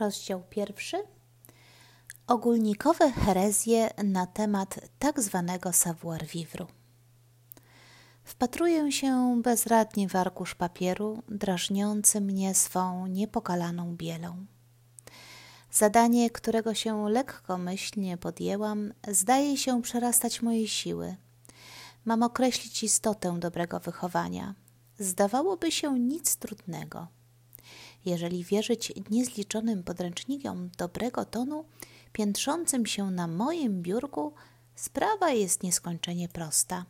Rozdział pierwszy. Ogólnikowe herezje na temat tak zwanego savoir-vivre. Wpatruję się bezradnie w arkusz papieru, drażniący mnie swą niepokalaną bielą. Zadanie, którego się lekkomyślnie podjęłam, zdaje się przerastać moje siły. Mam określić istotę dobrego wychowania. Zdawałoby się nic trudnego – jeżeli wierzyć niezliczonym podręcznikom dobrego tonu, piętrzącym się na moim biurku, sprawa jest nieskończenie prosta.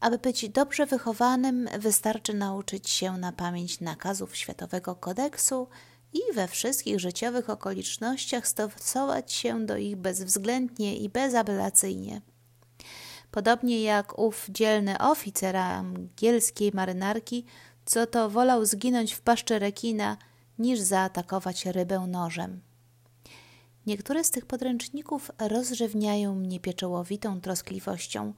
Aby być dobrze wychowanym, wystarczy nauczyć się na pamięć nakazów Światowego Kodeksu i we wszystkich życiowych okolicznościach stosować się do ich bezwzględnie i bezapelacyjnie. Podobnie jak ów dzielny oficer angielskiej marynarki, co to wolał zginąć w paszczy rekina, niż zaatakować rybę nożem. Niektóre z tych podręczników rozrzewniają mnie pieczołowitą troskliwością,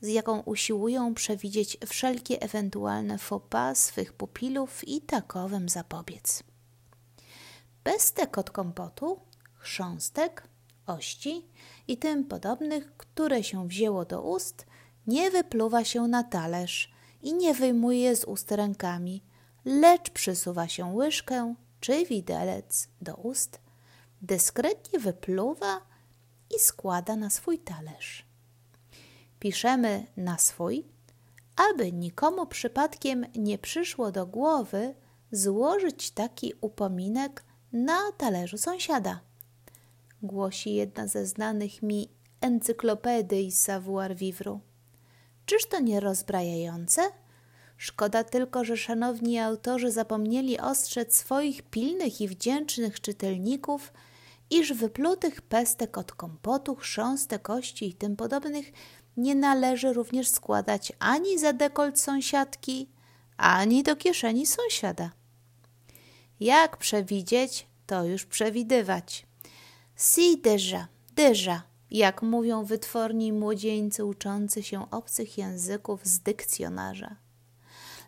z jaką usiłują przewidzieć wszelkie ewentualne faux pas swych pupilów i takowym zapobiec. Pestek od kompotu, chrząstek, ości i tym podobnych, które się wzięło do ust, nie wypluwa się na talerz i nie wyjmuje z ust rękami, lecz przysuwa się łyżkę czy widelec do ust, dyskretnie wypluwa i składa na swój talerz. Piszemy na swój, aby nikomu przypadkiem nie przyszło do głowy złożyć taki upominek na talerzu sąsiada. Głosi jedna ze znanych mi encyklopedii savoir-vivre. Czyż to nie rozbrajające? Szkoda tylko, że szanowni autorzy zapomnieli ostrzec swoich pilnych i wdzięcznych czytelników, iż wyplutych pestek od kompotu, chrząstek, kości i tym podobnych nie należy również składać ani za dekolt sąsiadki, ani do kieszeni sąsiada. Jak przewidzieć, to już przewidywać. Si déjà, déjà, jak mówią wytworni młodzieńcy uczący się obcych języków z dykcjonarza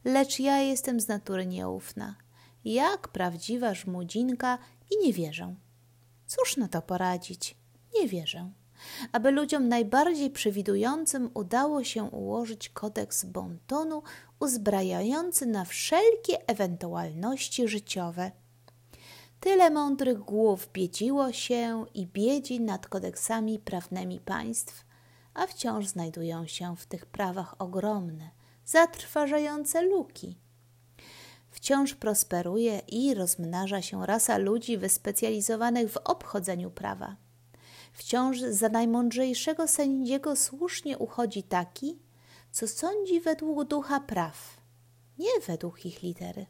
lecz ja jestem z natury nieufna, jak prawdziwa żmudzinka i nie wierzę. Cóż na to poradzić? Nie wierzę. Aby ludziom najbardziej przewidującym udało się ułożyć kodeks bontonu uzbrajający na wszelkie ewentualności życiowe. Tyle mądrych głów biedziło się i biedzi nad kodeksami prawnymi państw, a wciąż znajdują się w tych prawach ogromne, zatrważające luki. Wciąż prosperuje i rozmnaża się rasa ludzi wyspecjalizowanych w obchodzeniu prawa. Wciąż za najmądrzejszego sędziego słusznie uchodzi taki, co sądzi według ducha praw, nie według ich litery.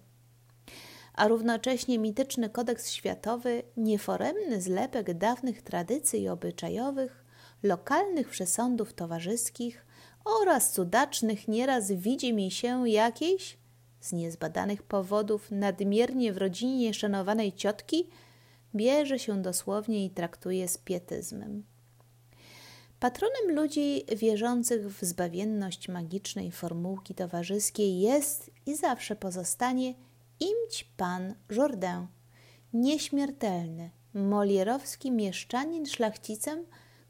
A równocześnie mityczny kodeks światowy, nieforemny zlepek dawnych tradycji obyczajowych, lokalnych przesądów towarzyskich, oraz cudacznych nieraz widzi mi się jakiejś, z niezbadanych powodów nadmiernie w rodzinie szanowanej ciotki, bierze się dosłownie i traktuje z pietyzmem. Patronem ludzi wierzących w zbawienność magicznej formułki towarzyskiej jest i zawsze pozostanie imć pan Jourdain, nieśmiertelny, molierowski mieszczanin szlachcicem,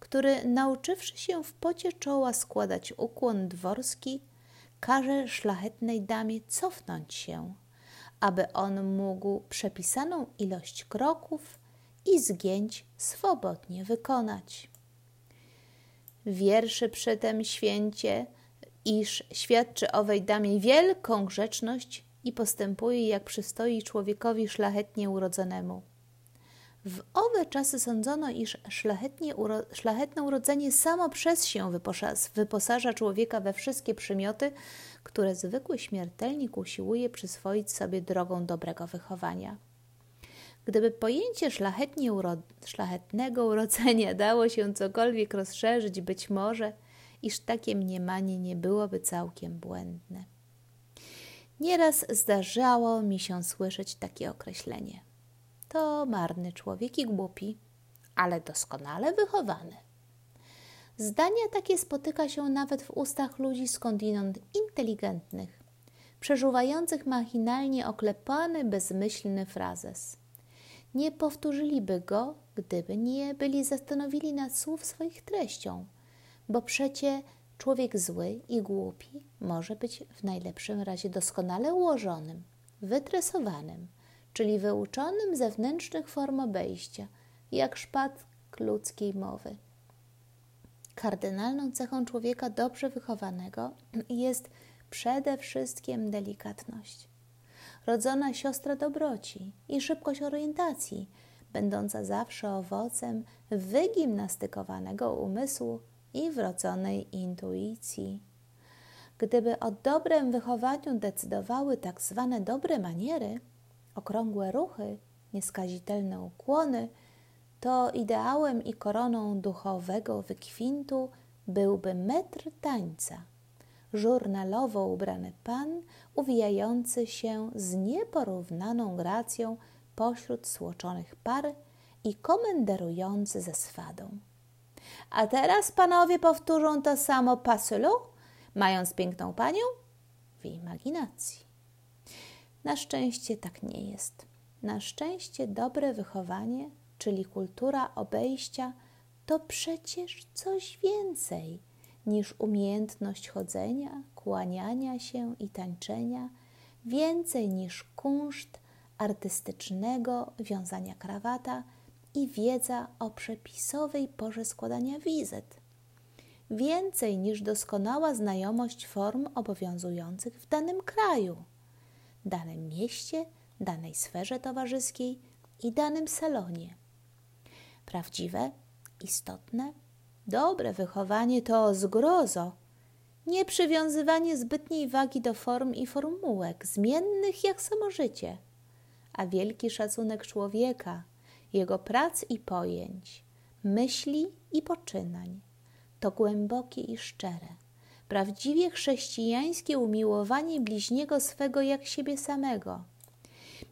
który nauczywszy się w pocie czoła składać ukłon dworski, każe szlachetnej damie cofnąć się, aby on mógł przepisaną ilość kroków i zgięć swobodnie wykonać. Wierszy przytem święcie, iż świadczy owej damie wielką grzeczność i postępuje jak przystoi człowiekowi szlachetnie urodzonemu. W owe czasy sądzono, iż uro, szlachetne urodzenie samo przez się wyposaża człowieka we wszystkie przymioty, które zwykły śmiertelnik usiłuje przyswoić sobie drogą dobrego wychowania. Gdyby pojęcie uro, szlachetnego urodzenia dało się cokolwiek rozszerzyć, być może, iż takie mniemanie nie byłoby całkiem błędne. Nieraz zdarzało mi się słyszeć takie określenie – to marny człowiek i głupi, ale doskonale wychowany. Zdania takie spotyka się nawet w ustach ludzi skądinąd inteligentnych, przeżuwających machinalnie oklepany, bezmyślny frazes. nie powtórzyliby go, gdyby nie byli zastanowili nad słów swoich treścią, bo przecie człowiek zły i głupi może być w najlepszym razie doskonale ułożonym, wytresowanym, czyli wyuczonym zewnętrznych form obejścia, jak szpat ludzkiej mowy. Kardynalną cechą człowieka dobrze wychowanego jest przede wszystkim delikatność. Rodzona siostra dobroci i szybkość orientacji, będąca zawsze owocem wygimnastykowanego umysłu i wrodzonej intuicji. Gdyby o dobrym wychowaniu decydowały tak zwane dobre maniery, okrągłe ruchy, nieskazitelne ukłony, to ideałem i koroną duchowego wykwintu byłby metr tańca, żurnalowo ubrany pan, uwijający się z nieporównaną gracją pośród stłoczonych par i komenderujący ze swadą. A teraz panowie powtórzą to samo paselu, mając piękną panią w imaginacji. Na szczęście tak nie jest. Na szczęście dobre wychowanie czyli kultura obejścia, to przecież coś więcej niż umiejętność chodzenia, kłaniania się i tańczenia, więcej niż kunszt artystycznego wiązania krawata i wiedza o przepisowej porze składania wizyt. Więcej niż doskonała znajomość form obowiązujących w danym kraju, danym mieście, danej sferze towarzyskiej i danym salonie. Prawdziwe, istotne, dobre wychowanie to zgrozo, nie przywiązywanie zbytniej wagi do form i formułek, zmiennych jak samo życie, a wielki szacunek człowieka, jego prac i pojęć, myśli i poczynań. To głębokie i szczere, prawdziwie chrześcijańskie umiłowanie bliźniego swego jak siebie samego.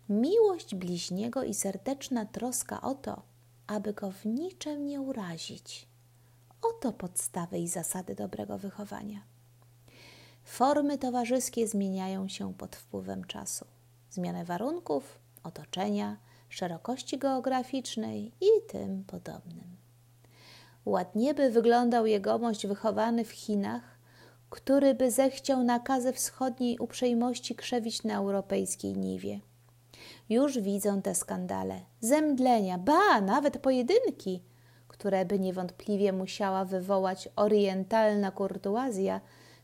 Miłość bliźniego i serdeczna troska o to, aby go w niczym nie urazić. Oto podstawy i zasady dobrego wychowania. Formy towarzyskie zmieniają się pod wpływem czasu. Zmianę warunków, otoczenia, szerokości geograficznej i tym podobnym. Ładnie by wyglądał jegomość wychowany w Chinach, który by zechciał nakazy wschodniej uprzejmości krzewić na europejskiej niwie – już widzą te skandale, zemdlenia, ba, nawet pojedynki, które by niewątpliwie musiała wywołać orientalna kurtuazja,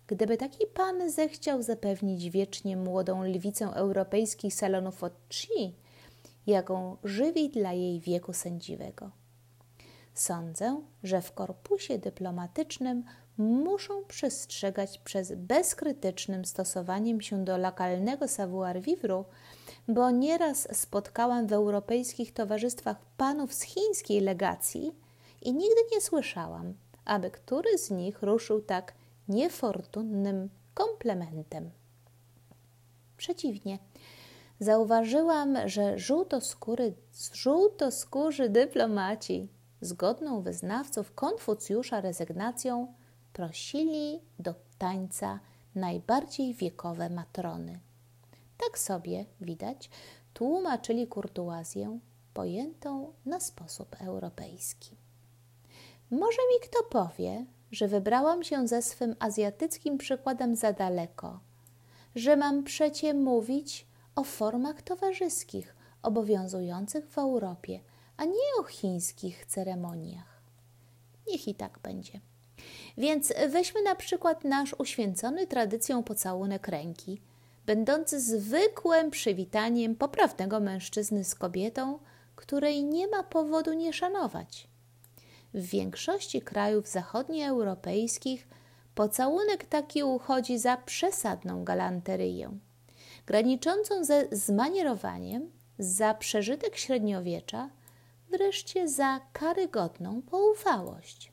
gdyby taki pan zechciał zapewnić wiecznie młodą lwicę europejskich salonów od chi, jaką żywi dla jej wieku sędziwego. Sądzę, że w korpusie dyplomatycznym muszą przestrzegać przez bezkrytycznym stosowaniem się do lokalnego savoir-vivre bo nieraz spotkałam w europejskich towarzystwach panów z chińskiej legacji i nigdy nie słyszałam, aby który z nich ruszył tak niefortunnym komplementem. Przeciwnie, zauważyłam, że żółtoskóry, żółtoskórzy dyplomaci, zgodną wyznawców Konfucjusza rezygnacją, prosili do tańca najbardziej wiekowe matrony. Tak sobie, widać, tłumaczyli kurtuazję pojętą na sposób europejski. Może mi kto powie, że wybrałam się ze swym azjatyckim przykładem za daleko, że mam przecie mówić o formach towarzyskich obowiązujących w Europie, a nie o chińskich ceremoniach. Niech i tak będzie. Więc weźmy na przykład nasz uświęcony tradycją pocałunek ręki – będący zwykłym przywitaniem poprawnego mężczyzny z kobietą, której nie ma powodu nie szanować. W większości krajów zachodnioeuropejskich pocałunek taki uchodzi za przesadną galanteryję, graniczącą ze zmanierowaniem, za przeżytek średniowiecza, wreszcie za karygodną poufałość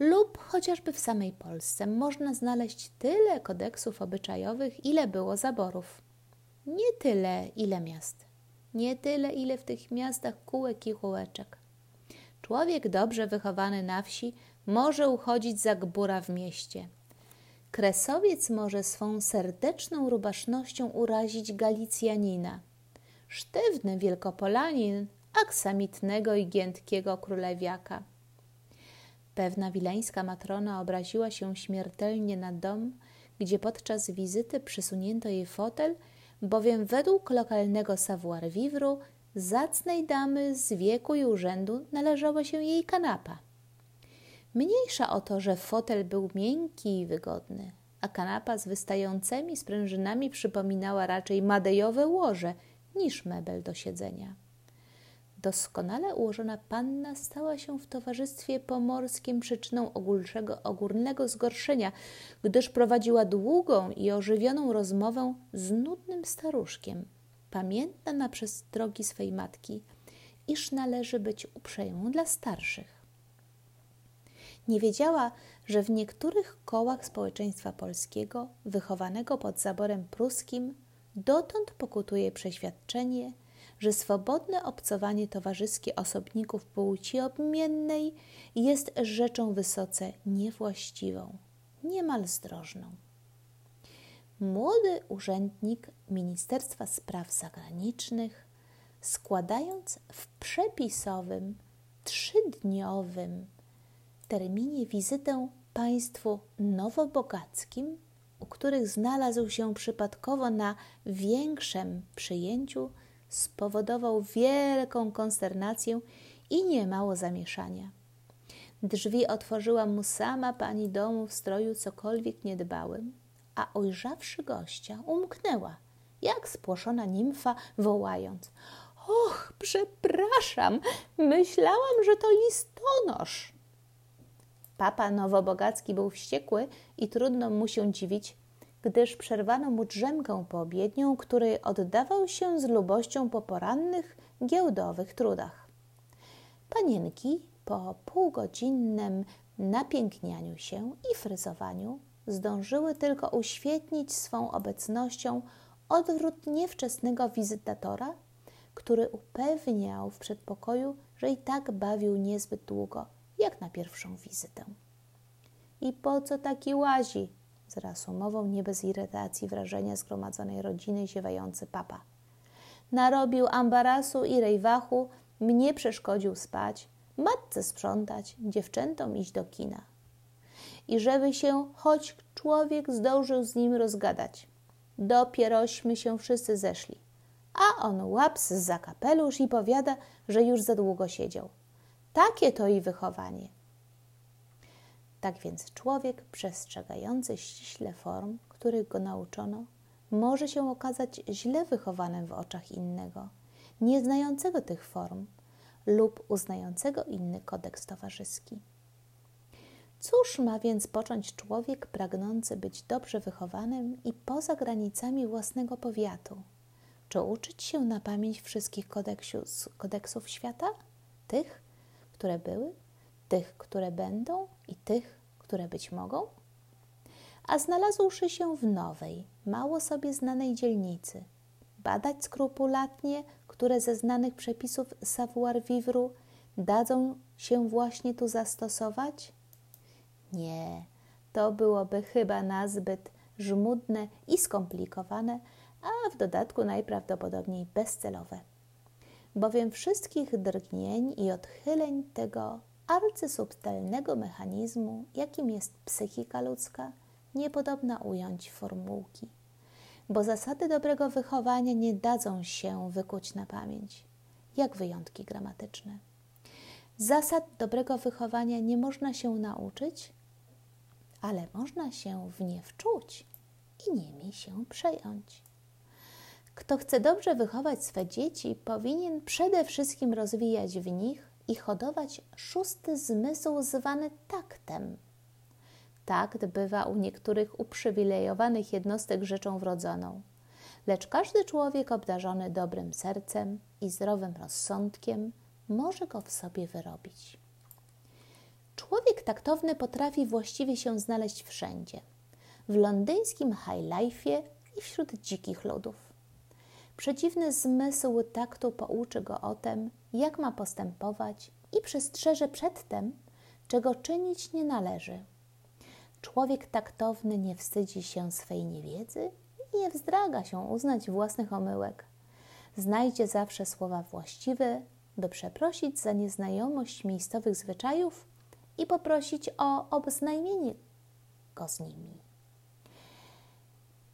lub chociażby w samej Polsce można znaleźć tyle kodeksów obyczajowych, ile było zaborów. Nie tyle, ile miast. Nie tyle, ile w tych miastach kółek i kółeczek. Człowiek dobrze wychowany na wsi może uchodzić za gbura w mieście. Kresowiec może swą serdeczną rubasznością urazić Galicjanina. sztywny wielkopolanin aksamitnego i giętkiego królewiaka. Pewna wileńska matrona obraziła się śmiertelnie na dom, gdzie podczas wizyty przysunięto jej fotel, bowiem według lokalnego savoir-vivre zacnej damy z wieku i urzędu należała się jej kanapa. Mniejsza o to, że fotel był miękki i wygodny, a kanapa z wystającymi sprężynami przypominała raczej madejowe łoże niż mebel do siedzenia. Doskonale ułożona panna stała się w towarzystwie pomorskim przyczyną ogólnego, ogólnego zgorszenia, gdyż prowadziła długą i ożywioną rozmowę z nudnym staruszkiem, pamiętna na przestrogi swej matki, iż należy być uprzejmą dla starszych. Nie wiedziała, że w niektórych kołach społeczeństwa polskiego, wychowanego pod zaborem pruskim, dotąd pokutuje przeświadczenie, że swobodne obcowanie towarzyskie osobników płci odmiennej jest rzeczą wysoce niewłaściwą, niemal zdrożną. Młody urzędnik Ministerstwa Spraw Zagranicznych, składając w przepisowym, trzydniowym terminie wizytę państwu nowobogackim, u których znalazł się przypadkowo na większym przyjęciu, spowodował wielką konsternację i niemało zamieszania. Drzwi otworzyła mu sama pani domu w stroju cokolwiek niedbałym, a ujrzawszy gościa, umknęła, jak spłoszona nimfa, wołając: Och, przepraszam, myślałam, że to listonosz. Papa Nowobogacki był wściekły i trudno mu się dziwić, gdyż przerwano mu drzemkę poobiednią, której oddawał się z lubością po porannych giełdowych trudach. Panienki po półgodzinnym napięknianiu się i fryzowaniu zdążyły tylko uświetnić swą obecnością odwrót niewczesnego wizytatora, który upewniał w przedpokoju, że i tak bawił niezbyt długo, jak na pierwszą wizytę. I po co taki łazi? Zreasumował nie bez irytacji wrażenia zgromadzonej rodziny ziewający papa. Narobił ambarasu i rejwachu, mnie przeszkodził spać, matce sprzątać, dziewczętom iść do kina. I żeby się choć człowiek zdążył z nim rozgadać. Dopierośmy się wszyscy zeszli. A on łaps za kapelusz i powiada, że już za długo siedział. Takie to i wychowanie. Tak więc człowiek przestrzegający ściśle form, których go nauczono, może się okazać źle wychowanym w oczach innego, nieznającego tych form lub uznającego inny kodeks towarzyski. Cóż ma więc począć człowiek pragnący być dobrze wychowanym i poza granicami własnego powiatu? Czy uczyć się na pamięć wszystkich kodeksów, kodeksów świata? Tych, które były, tych, które będą i tych, które być mogą? A znalazłszy się w nowej, mało sobie znanej dzielnicy, badać skrupulatnie, które ze znanych przepisów savoir-vivre dadzą się właśnie tu zastosować? Nie, to byłoby chyba nazbyt żmudne i skomplikowane, a w dodatku najprawdopodobniej bezcelowe. Bowiem wszystkich drgnień i odchyleń tego arcysubtelnego mechanizmu, jakim jest psychika ludzka, niepodobna ująć formułki, bo zasady dobrego wychowania nie dadzą się wykuć na pamięć, jak wyjątki gramatyczne. Zasad dobrego wychowania nie można się nauczyć, ale można się w nie wczuć i nimi się przejąć. Kto chce dobrze wychować swe dzieci, powinien przede wszystkim rozwijać w nich i hodować szósty zmysł zwany taktem. Takt bywa u niektórych uprzywilejowanych jednostek rzeczą wrodzoną, lecz każdy człowiek obdarzony dobrym sercem i zdrowym rozsądkiem może go w sobie wyrobić. Człowiek taktowny potrafi właściwie się znaleźć wszędzie w londyńskim high life'ie i wśród dzikich ludów. Przedziwny zmysł taktu pouczy go o tym, jak ma postępować i przestrzeże przed tym, czego czynić nie należy. Człowiek taktowny nie wstydzi się swej niewiedzy i nie wzdraga się uznać własnych omyłek. znajdzie zawsze słowa właściwe, by przeprosić za nieznajomość miejscowych zwyczajów i poprosić o oznajmienie go z nimi.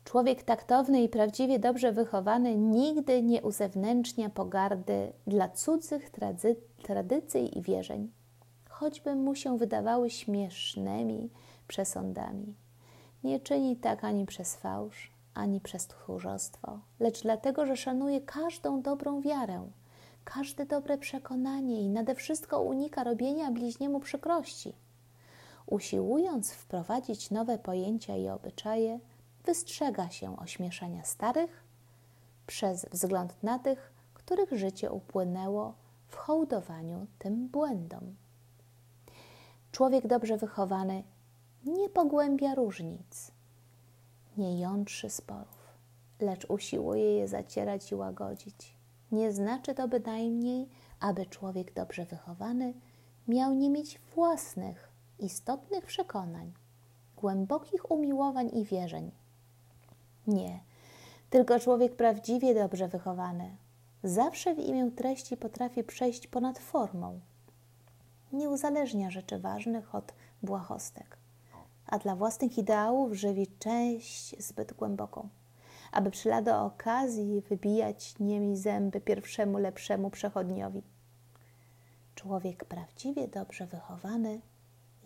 Człowiek taktowny i prawdziwie dobrze wychowany nigdy nie uzewnętrznia pogardy dla cudzych trady tradycji i wierzeń, choćby mu się wydawały śmiesznymi przesądami. Nie czyni tak ani przez fałsz, ani przez tchórzostwo, lecz dlatego, że szanuje każdą dobrą wiarę, każde dobre przekonanie i nade wszystko unika robienia bliźniemu przykrości. Usiłując wprowadzić nowe pojęcia i obyczaje, wystrzega się ośmieszania starych przez wzgląd na tych, których życie upłynęło w hołdowaniu tym błędom. Człowiek dobrze wychowany nie pogłębia różnic, nie jątrzy sporów, lecz usiłuje je zacierać i łagodzić. Nie znaczy to bynajmniej, aby człowiek dobrze wychowany miał nie mieć własnych, istotnych przekonań, głębokich umiłowań i wierzeń. Nie, tylko człowiek prawdziwie dobrze wychowany zawsze w imię treści potrafi przejść ponad formą. Nie uzależnia rzeczy ważnych od błahostek a dla własnych ideałów żywi część zbyt głęboką, aby przy lada okazji wybijać niemi zęby pierwszemu lepszemu przechodniowi. Człowiek prawdziwie dobrze wychowany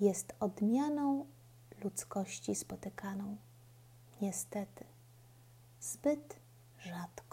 jest odmianą ludzkości spotykaną. Niestety, zbyt rzadko.